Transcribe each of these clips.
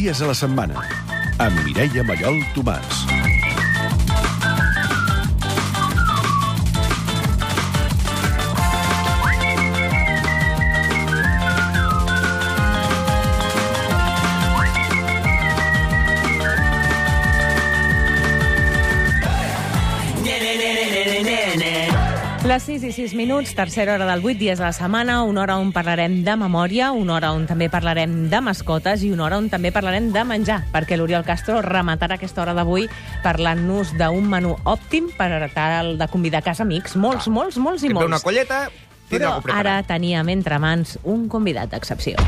dies a la setmana, amb Mireia Mallol Tomàs. Les 6 i 6 minuts, tercera hora del 8 dies de la setmana, una hora on parlarem de memòria, una hora on també parlarem de mascotes i una hora on també parlarem de menjar, perquè l'Oriol Castro rematarà aquesta hora d'avui parlant-nos d'un menú òptim per tal de convidar a casa amics, molts, molts, molts i molts. una colleta, tindrà Però ara teníem entre mans un convidat d'excepció.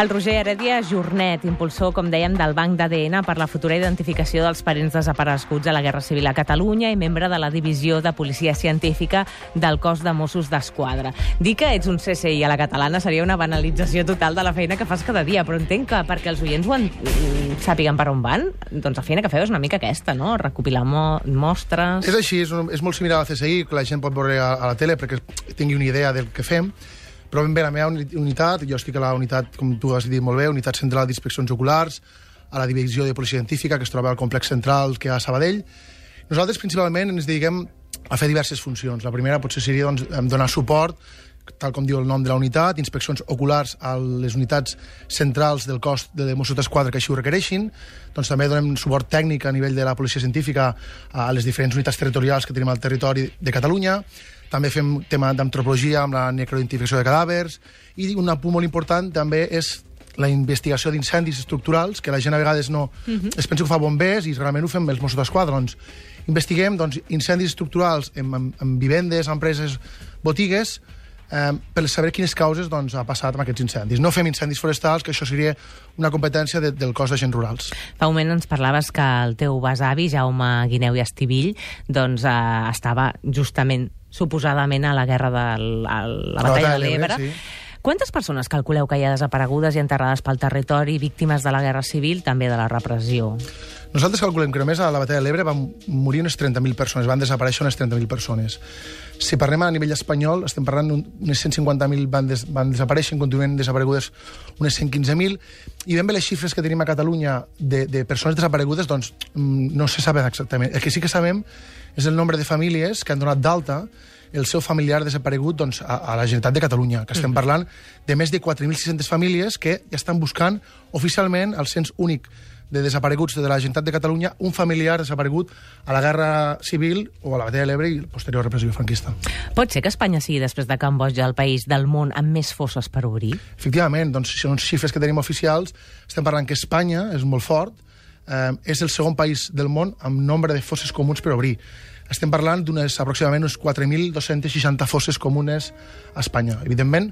El Roger Heredia Jornet, impulsor, com dèiem, del Banc d'ADN per la futura identificació dels parents desapareguts a la Guerra Civil a Catalunya i membre de la Divisió de Policia Científica del cos de Mossos d'Esquadra. Dir que ets un CSI a la catalana seria una banalització total de la feina que fas cada dia, però entenc que perquè els oients ho en... sàpiguen per on van, doncs la feina que feu és una mica aquesta, no? Recopilar mo mostres... És així, és, un, és molt similar al CSI, que la gent pot veure a la tele perquè tingui una idea del que fem, però ben bé la meva uni- unitat, jo estic a la unitat, com tu has dit molt bé, unitat central d'inspeccions oculars, a la divisió de policia científica, que es troba al complex central que hi ha a Sabadell. Nosaltres principalment ens dediquem a fer diverses funcions. La primera potser seria doncs, donar suport, tal com diu el nom de la unitat, inspeccions oculars a les unitats centrals del cos de Mossos d'Esquadra que així ho requereixin. Doncs també donem suport tècnic a nivell de la policia científica a les diferents unitats territorials que tenim al territori de Catalunya. També fem tema d'antropologia amb la necroidentificació de cadàvers. I un punt molt important també és la investigació d'incendis estructurals, que la gent a vegades no... Uh -huh. es pensa que fa bombers i realment ho fem els Mossos d'Esquadra. Doncs investiguem doncs, incendis estructurals en, en, en vivendes, empreses, botigues, eh, per saber quines causes doncs, ha passat amb aquests incendis. No fem incendis forestals, que això seria una competència de, del cos d'agents rurals. Fa un moment ens parlaves que el teu besavi, Jaume Guineu i Estivill, doncs eh, estava justament, suposadament, a la guerra de la, la batalla de l'Ebre. sí. Quantes persones calculeu que hi ha desaparegudes i enterrades pel territori, víctimes de la Guerra Civil, també de la repressió? Nosaltres calculem que només a la batalla de l'Ebre van morir unes 30.000 persones, van desaparèixer unes 30.000 persones. Si parlem a nivell espanyol, estem parlant d'unes 150.000 van, des, van desaparèixer, continuen desaparegudes unes 115.000, i ben bé les xifres que tenim a Catalunya de, de persones desaparegudes, doncs mm, no se saben exactament. El que sí que sabem és el nombre de famílies que han donat d'alta el seu familiar desaparegut doncs, a, a la Generalitat de Catalunya, que estem parlant de més de 4.600 famílies que ja estan buscant oficialment el cens únic de desapareguts de la Generalitat de Catalunya un familiar desaparegut a la Guerra Civil o a la Batalla de l'Ebre i la posterior repressió franquista. Pot ser que Espanya sigui, després de Cambodja, el país del món amb més fosses per obrir? Efectivament, doncs, si són xifres que tenim oficials, estem parlant que Espanya és molt fort, eh, és el segon país del món amb nombre de fosses comuns per obrir. Estem parlant d'unes aproximadament unes 4.260 fosses comunes a Espanya. Evidentment,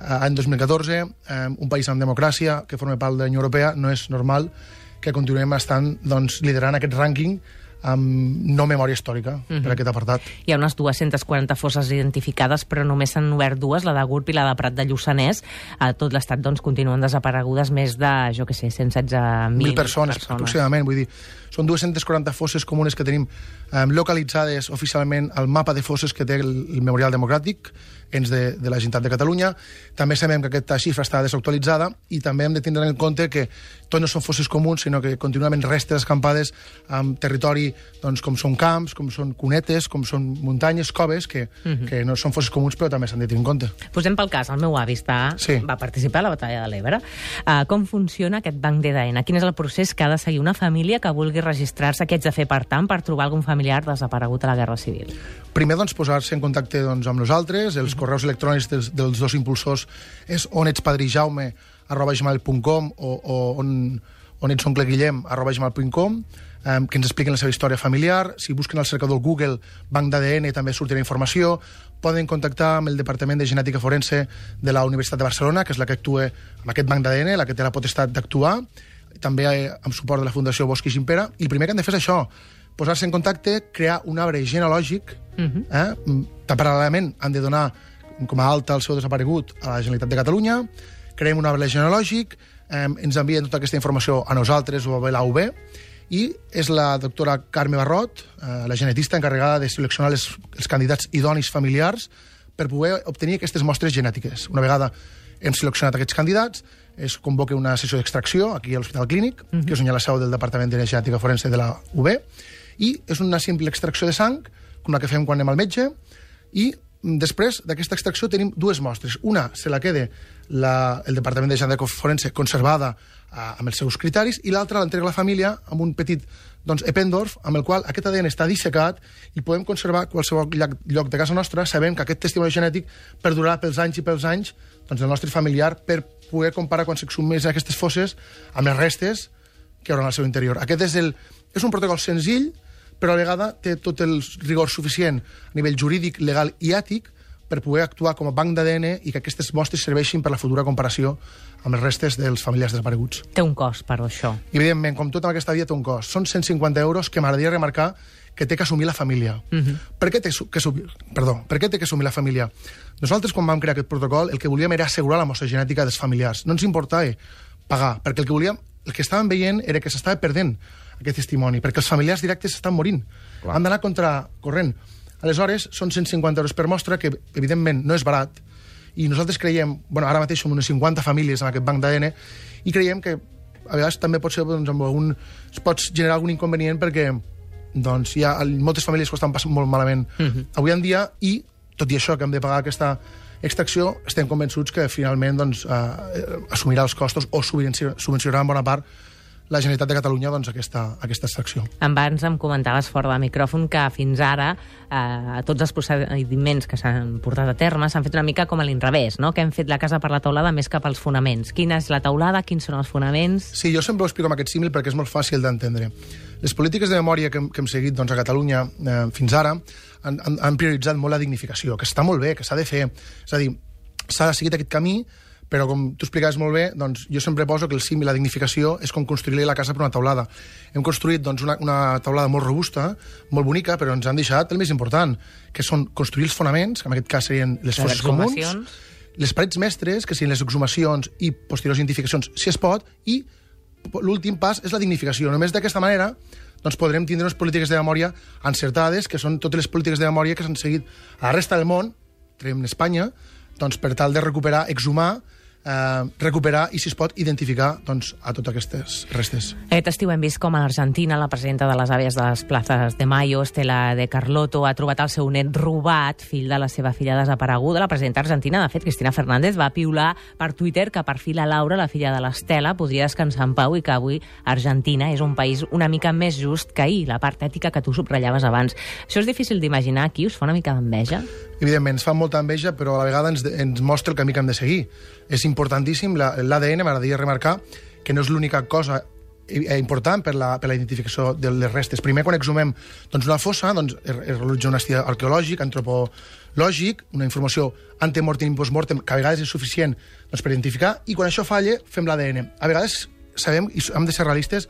eh, any 2014, eh, un país amb democràcia que forma part de la Unió Europea, no és normal que continuem estant doncs, liderant aquest rànquing amb no memòria històrica uh -huh. per aquest apartat. Hi ha unes 240 fosses identificades, però només s'han obert dues, la de Gurb i la de Prat de Lluçanès. A tot l'estat doncs, continuen desaparegudes més de, jo què sé, 116.000 1.000 persones, persones, aproximadament. Vull dir, són 240 fosses comunes que tenim eh, localitzades oficialment al mapa de fosses que té el, el Memorial Democràtic, ens de, de la Generalitat de Catalunya. També sabem que aquesta xifra està desactualitzada i també hem de tindre en compte que tot no són fosses comuns, sinó que continuen havent restes escampades en territori doncs, com són camps, com són cunetes, com són muntanyes, coves, que, uh -huh. que no són fosses comuns, però també s'han de tenir en compte. Posem pel cas, el meu avi està, Sí. va participar a la batalla de l'Ebre. Uh, com funciona aquest banc d'ADN? Quin és el procés que ha de seguir una família que vulgui registrar-se? Què haig de fer, per tant, per trobar algun familiar desaparegut a la Guerra Civil? Primer, doncs, posar-se en contacte doncs, amb nosaltres. Els correus electrònics dels, dels dos impulsors és onetspadrijaume arroba gmail.com o, o on, on ets oncle Guillem arroba gmail.com eh, que ens expliquen la seva història familiar. Si busquen al cercador Google Banc d'ADN també sortirà informació. Poden contactar amb el Departament de Genètica Forense de la Universitat de Barcelona, que és la que actua amb aquest banc d'ADN, la que té la potestat d'actuar, també eh, amb suport de la Fundació Bosch i Gimpera. I el primer que han de fer és això, posar-se en contacte, crear un arbre genealògic, uh -huh. eh? Mm, paral·lelament han de donar com a alta el seu desaparegut a la Generalitat de Catalunya, creem un arbre genealògic, eh, ens envien tota aquesta informació a nosaltres o a la UB, i és la doctora Carme Barrot, eh, la genetista encarregada de seleccionar les, els candidats idonis familiars per poder obtenir aquestes mostres genètiques. Una vegada hem seleccionat aquests candidats, es convoca una sessió d'extracció aquí a l'Hospital Clínic, uh -huh. que és on hi ha la seu del Departament de Genètica Forense de la UB, i és una simple extracció de sang, com la que fem quan anem al metge, i després d'aquesta extracció tenim dues mostres. Una se la queda la, el Departament de Genètica Forense conservada a, amb els seus criteris, i l'altra l'entrega la família amb un petit doncs, Eppendorf, amb el qual aquest ADN està dissecat i podem conservar qualsevol lloc, lloc de casa nostra sabent que aquest testimoni genètic perdurarà pels anys i pels anys doncs, del nostre familiar per poder comparar quan s'exhumés aquestes fosses amb les restes que hi haurà al seu interior. Aquest és, el, és un protocol senzill, però a la vegada té tot el rigor suficient a nivell jurídic, legal i ètic per poder actuar com a banc d'ADN i que aquestes mostres serveixin per la futura comparació amb les restes dels familiars desapareguts. Té un cost, per això. I, evidentment, com tota aquesta via té un cost. Són 150 euros que m'agradaria remarcar que té que assumir la família. Uh -huh. per, què té que assumir, perdó, per què té que assumir la família? Nosaltres, quan vam crear aquest protocol, el que volíem era assegurar la mostra genètica dels familiars. No ens importava pagar, perquè el que volíem, el que estàvem veient era que s'estava perdent aquest testimoni, perquè els familiars directes estan morint. Clar. Han d'anar contra corrent. Aleshores, són 150 euros per mostra, que evidentment no és barat, i nosaltres creiem, bueno, ara mateix som unes 50 famílies en aquest banc d'ADN, i creiem que a vegades també pot ser, doncs, amb algun, es pot generar algun inconvenient perquè doncs, hi ha moltes famílies que ho estan passant molt malament uh -huh. avui en dia i, tot i això, que hem de pagar aquesta extracció, estem convençuts que finalment doncs, eh, assumirà els costos o subvencionarà en bona part la Generalitat de Catalunya doncs, aquesta, aquesta extracció. Abans em comentaves fora de micròfon que fins ara eh, tots els procediments que s'han portat a terme s'han fet una mica com a l'inrevés, no? que hem fet la casa per la taulada més cap als fonaments. Quina és la taulada, quins són els fonaments? Sí, jo sempre ho explico amb aquest símil perquè és molt fàcil d'entendre. Les polítiques de memòria que, que hem seguit doncs, a Catalunya eh, fins ara han, han, han prioritzat molt la dignificació, que està molt bé, que s'ha de fer. És a dir, s'ha seguit aquest camí però com tu explicaves molt bé, doncs, jo sempre poso que el cim i la dignificació és com construir la casa per una taulada. Hem construït doncs, una, una taulada molt robusta, molt bonica, però ens han deixat el més important, que són construir els fonaments, que en aquest cas serien les fosses comuns, les parets mestres, que serien les exhumacions i posteriors identificacions, si es pot, i l'últim pas és la dignificació. Només d'aquesta manera doncs podrem tindre unes polítiques de memòria encertades, que són totes les polítiques de memòria que s'han seguit a la resta del món, en Espanya, doncs per tal de recuperar, exhumar eh, recuperar i, si es pot, identificar doncs, a totes aquestes restes. Aquest estiu hem vist com a l'Argentina la presidenta de les àvies de les places de Mayo, Estela de Carlotto, ha trobat el seu net robat, fill de la seva filla desapareguda. La presidenta argentina, de fet, Cristina Fernández, va piular per Twitter que per fi la Laura, la filla de l'Estela, podria descansar en pau i que avui Argentina és un país una mica més just que ahir, la part ètica que tu subratllaves abans. Això és difícil d'imaginar aquí? Us fa una mica d'enveja? Evidentment, ens fa molta enveja, però a la vegada ens, ens mostra el camí que hem de seguir. És importantíssim, l'ADN, m'agradaria remarcar, que no és l'única cosa important per la, per la identificació de les restes. Primer, quan exhumem doncs, una fossa, doncs, es realitza un estudi arqueològic, antropològic, una informació antemortem i postmortem, que a vegades és suficient doncs, per identificar, i quan això falla, fem l'ADN. A vegades sabem, i hem de ser realistes,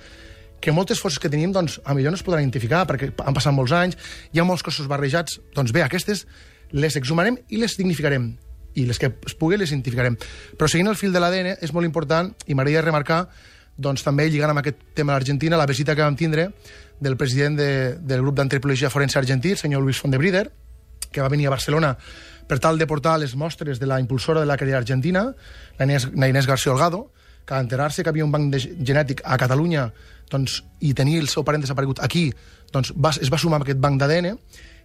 que moltes fosses que tenim, doncs, a millor no es podran identificar, perquè han passat molts anys, hi ha molts cossos barrejats, doncs bé, aquestes les exhumarem i les dignificarem i les que es pugui les identificarem. Però seguint el fil de l'ADN és molt important, i m'agradaria remarcar, doncs també lligant amb aquest tema a l'Argentina, la visita que vam tindre del president de, del grup d'antropologia forense argentí, el senyor Luis Fondebrider, que va venir a Barcelona per tal de portar les mostres de la impulsora de la carrera argentina, la Inés, la Inés García Olgado, que a enterar-se que havia un banc de, genètic a Catalunya doncs, i tenir el seu parent desaparegut aquí, doncs va, es va sumar a aquest banc d'ADN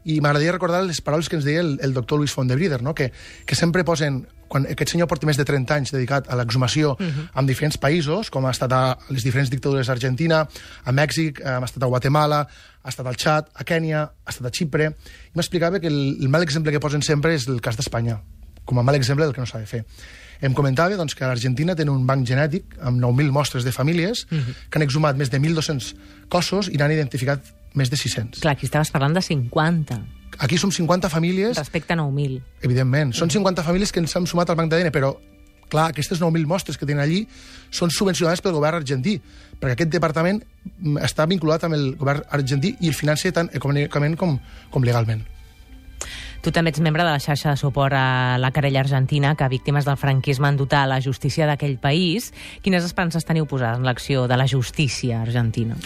i m'agradaria recordar les paraules que ens deia el, el doctor Luis Fondebrider, no? que, que sempre posen... Quan aquest senyor porta més de 30 anys dedicat a l'exhumació uh -huh. en diferents països, com ha estat a les diferents dictadures d'Argentina, a Mèxic, ha estat a Guatemala, ha estat al Txad, a Kènia, ha estat a Xipre, i m'explicava que el, el mal exemple que posen sempre és el cas d'Espanya, com a mal exemple del que no s'ha de fer. Em comentava doncs, que a l'Argentina tenen un banc genètic amb 9.000 mostres de famílies uh -huh. que han exhumat més de 1.200 cossos i n'han identificat més de 600. Clar, aquí estaves parlant de 50. Aquí som 50 famílies... Respecte a 9.000. Evidentment. Són 50 famílies que ens han sumat al banc d'ADN, però clar, aquestes 9.000 mostres que tenen allí són subvencionades pel govern argentí, perquè aquest departament està vinculat amb el govern argentí i el financia tant econòmicament com, com legalment. Tu també ets membre de la xarxa de suport a la querella argentina que víctimes del franquisme han dotat a la justícia d'aquell país. Quines esperances teniu posades en l'acció de la justícia argentina?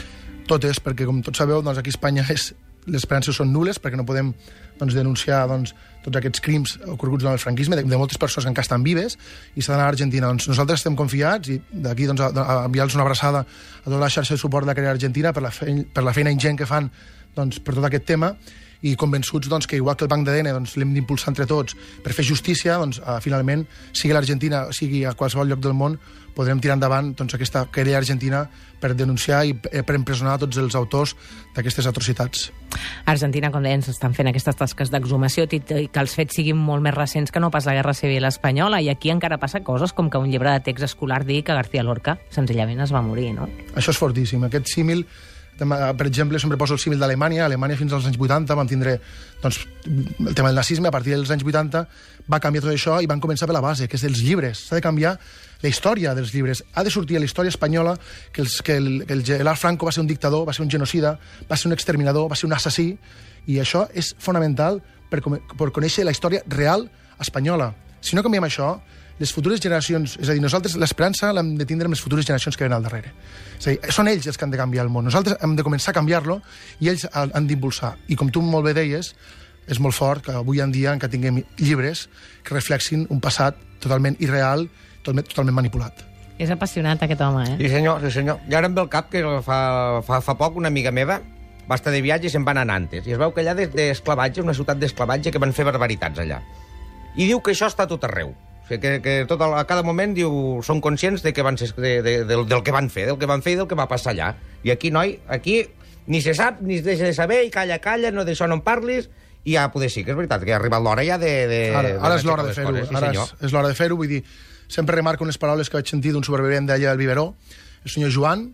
Totes, perquè com tots sabeu, doncs aquí a Espanya és les esperances són nules perquè no podem doncs, denunciar doncs, tots aquests crims ocorreguts en el franquisme, de, de moltes persones que encara estan vives, i s'ha d'anar a Argentina. Doncs nosaltres estem confiats, i d'aquí doncs, a, enviar-los una abraçada a tota la xarxa de suport de carrera argentina per la, feina, per la feina ingent que fan doncs, per tot aquest tema, i convençuts doncs, que igual que el Banc d'ADN doncs, l'hem d'impulsar entre tots per fer justícia, doncs, uh, finalment, sigui l'Argentina, sigui a qualsevol lloc del món, podrem tirar endavant doncs, aquesta querella argentina per denunciar i eh, per empresonar tots els autors d'aquestes atrocitats. Argentina, com deien, s'estan fent aquestes tasques d'exhumació i que els fets siguin molt més recents que no pas la Guerra Civil Espanyola, i aquí encara passa coses com que un llibre de text escolar digui que García Lorca senzillament es va morir, no? Això és fortíssim. Aquest símil per exemple, sempre poso el símil d'Alemanya. Alemanya fins als anys 80 vam tindre doncs, el tema del nazisme. A partir dels anys 80 va canviar tot això i van començar per la base, que és dels llibres. S'ha de canviar la història dels llibres. Ha de sortir a la història espanyola que, els, que el, que el Gerard Franco va ser un dictador, va ser un genocida, va ser un exterminador, va ser un assassí, i això és fonamental per, per conèixer la història real espanyola. Si no canviem això, les futures generacions, és a dir, nosaltres l'esperança l'hem de tindre amb les futures generacions que venen al darrere. És a dir, són ells els que han de canviar el món. Nosaltres hem de començar a canviar-lo i ells han d'impulsar. I com tu molt bé deies, és molt fort que avui en dia encara tinguem llibres que reflexin un passat totalment irreal, totalment, totalment manipulat. És apassionat aquest home, eh? Sí, senyor, sí, senyor. I ara em ve el cap que fa, fa, fa poc una amiga meva va estar de viatge i se'n va anar a Nantes. I es veu que allà d'esclavatge, una ciutat d'esclavatge, que van fer barbaritats allà. I diu que això està tot arreu que, que tot a cada moment diu, són conscients de que van ser, de, de, del, del que van fer, del que van fer i del que va passar allà. I aquí, noi, aquí ni se sap, ni es deixa de saber, i calla, calla, no d'això no en parlis, i ja poder sí, que és veritat, que ha arribat l'hora ja de... de ara, ara és l'hora de fer-ho, sí, ara és, és l'hora de fer-ho, vull dir, sempre remarco unes paraules que vaig sentir d'un supervivent d'allà del Biberó, el senyor Joan,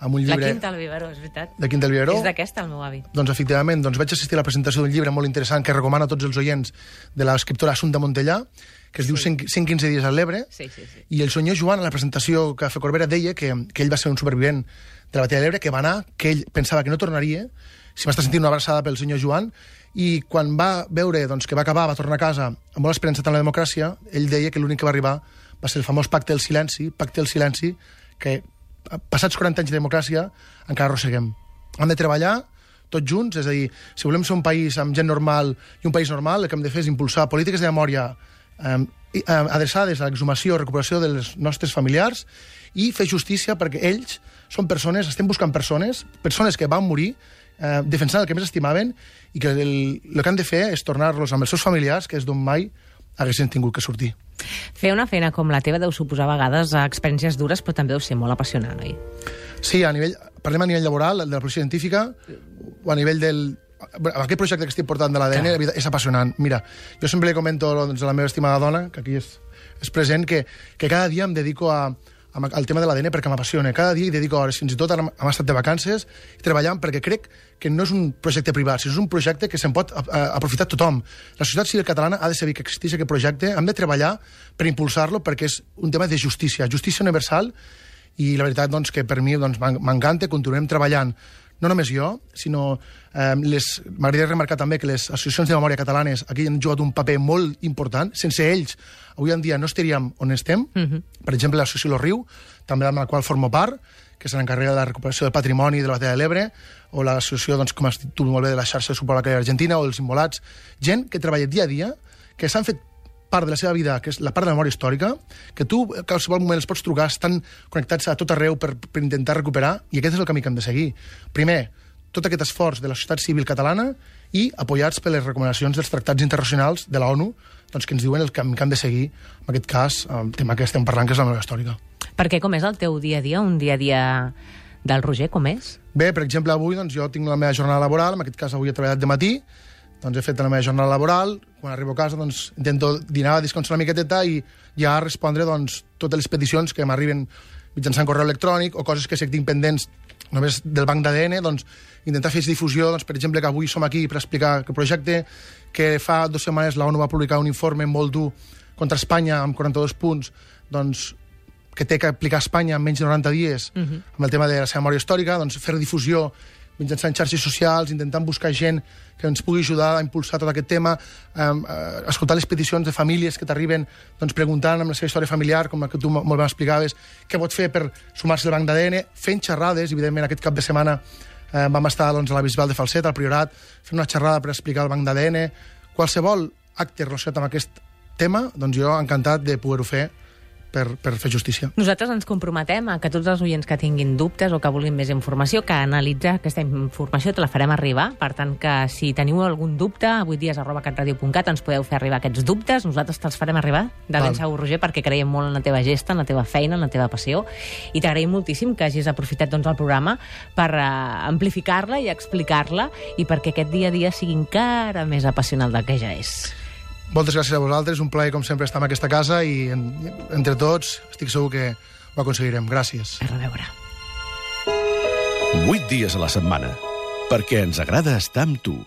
amb un llibre... La Quinta del Viveró, és veritat. De Quinta del Viveró. És d'aquesta, el meu avi. Doncs, efectivament, doncs vaig assistir a la presentació d'un llibre molt interessant que recomano a tots els oients de l'escriptora Assunta Montellà, que es sí. diu 115 dies a l'Ebre, sí, sí, sí. i el senyor Joan, a la presentació que va fer Corbera, deia que, que ell va ser un supervivent de la batalla de l'Ebre, que va anar, que ell pensava que no tornaria, si va estar sentint una abraçada pel senyor Joan, i quan va veure doncs, que va acabar, va tornar a casa amb molt esperança en la democràcia, ell deia que l'únic que va arribar va ser el famós pacte del silenci, pacte del silenci, que passats 40 anys de democràcia encara arrosseguem. Hem de treballar tots junts, és a dir, si volem ser un país amb gent normal i un país normal, el que hem de fer és impulsar polítiques de memòria eh, adreçades a l'exhumació i recuperació dels nostres familiars i fer justícia perquè ells són persones, estem buscant persones, persones que van morir eh, defensant el que més estimaven i que el, el que han de fer és tornar-los amb els seus familiars, que és d'on mai haguessin tingut que sortir. Fer una feina com la teva deu suposar a vegades a experiències dures, però també deu ser molt apassionant, oi? Sí, a nivell, parlem a nivell laboral, de la policia científica, o a nivell del, aquest projecte que estic portant de l'ADN és apassionant. Mira, jo sempre li comento doncs, a la meva estimada dona, que aquí és, és present, que, que cada dia em dedico a, al tema de l'ADN perquè m'apassiona. Cada dia hi dedico hores, fins i tot ara hem estat de vacances treballant perquè crec que no és un projecte privat, sinó és un projecte que se'n pot aprofitar tothom. La societat civil catalana ha de saber que existeix aquest projecte, hem de treballar per impulsar-lo perquè és un tema de justícia, justícia universal i la veritat doncs, que per mi doncs, m'encanta, continuem treballant no només jo, sinó eh, les... m'agradaria remarcar també que les associacions de memòria catalanes aquí han jugat un paper molt important. Sense ells, avui en dia no estaríem on estem. Uh mhm. -huh. Per exemple, l'associació Lo Riu, també amb la qual formo part, que se n'encarrega de la recuperació del patrimoni de la Batalla de l'Ebre, o l'associació, doncs, com has dit tu molt bé, de la xarxa de suport a la argentina, o els immolats. Gent que treballa dia a dia, que s'han fet part de la seva vida, que és la part de la memòria històrica, que tu a qualsevol moment els pots trucar, estan connectats a tot arreu per, per intentar recuperar, i aquest és el camí que hem de seguir. Primer, tot aquest esforç de la societat civil catalana i apoyats per les recomanacions dels tractats internacionals de la ONU doncs, que ens diuen el camí que hem de seguir, en aquest cas, el tema que estem parlant, que és la memòria històrica. Perquè com és el teu dia a dia, un dia a dia del Roger, com és? Bé, per exemple, avui doncs, jo tinc la meva jornada laboral, en aquest cas avui he treballat de matí, doncs he fet la meva jornada laboral, quan arribo a casa doncs, intento dinar, descansar una miqueteta i ja respondre doncs, totes les peticions que m'arriben mitjançant correu electrònic o coses que sé que tinc pendents només del banc d'ADN, doncs, intentar fer difusió, doncs, per exemple, que avui som aquí per explicar el projecte, que fa dues setmanes la ONU va publicar un informe molt dur contra Espanya amb 42 punts, doncs, que té que aplicar a Espanya en menys de 90 dies uh -huh. amb el tema de la seva memòria històrica, doncs fer difusió mitjançant xarxes socials, intentant buscar gent que ens pugui ajudar a impulsar tot aquest tema, eh, escoltar les peticions de famílies que t'arriben doncs, preguntant amb la seva història familiar, com la que tu molt bé explicaves, què pot fer per sumar-se al banc d'ADN, fent xerrades, evidentment aquest cap de setmana eh, vam estar doncs, a la Bisbal de Falset, al Priorat, fent una xerrada per explicar el banc d'ADN. Qualsevol acte relacionat amb aquest tema, doncs jo encantat de poder-ho fer per, per fer justícia. Nosaltres ens comprometem a que tots els oients que tinguin dubtes o que vulguin més informació, que analitzar aquesta informació te la farem arribar. Per tant, que si teniu algun dubte, avui dies arroba catradio.cat ens podeu fer arribar aquests dubtes. Nosaltres te'ls farem arribar de ben Val. segur, Roger, perquè creiem molt en la teva gesta, en la teva feina, en la teva passió. I t'agraïm moltíssim que hagis aprofitat doncs, el programa per uh, amplificar-la i explicar-la i perquè aquest dia a dia sigui encara més apassionant del que ja és. Moltes gràcies a vosaltres, un plaer com sempre estar en aquesta casa i en, entre tots estic segur que ho aconseguirem. Gràcies. A reveure. 8 dies a la setmana, perquè ens agrada estar amb tu.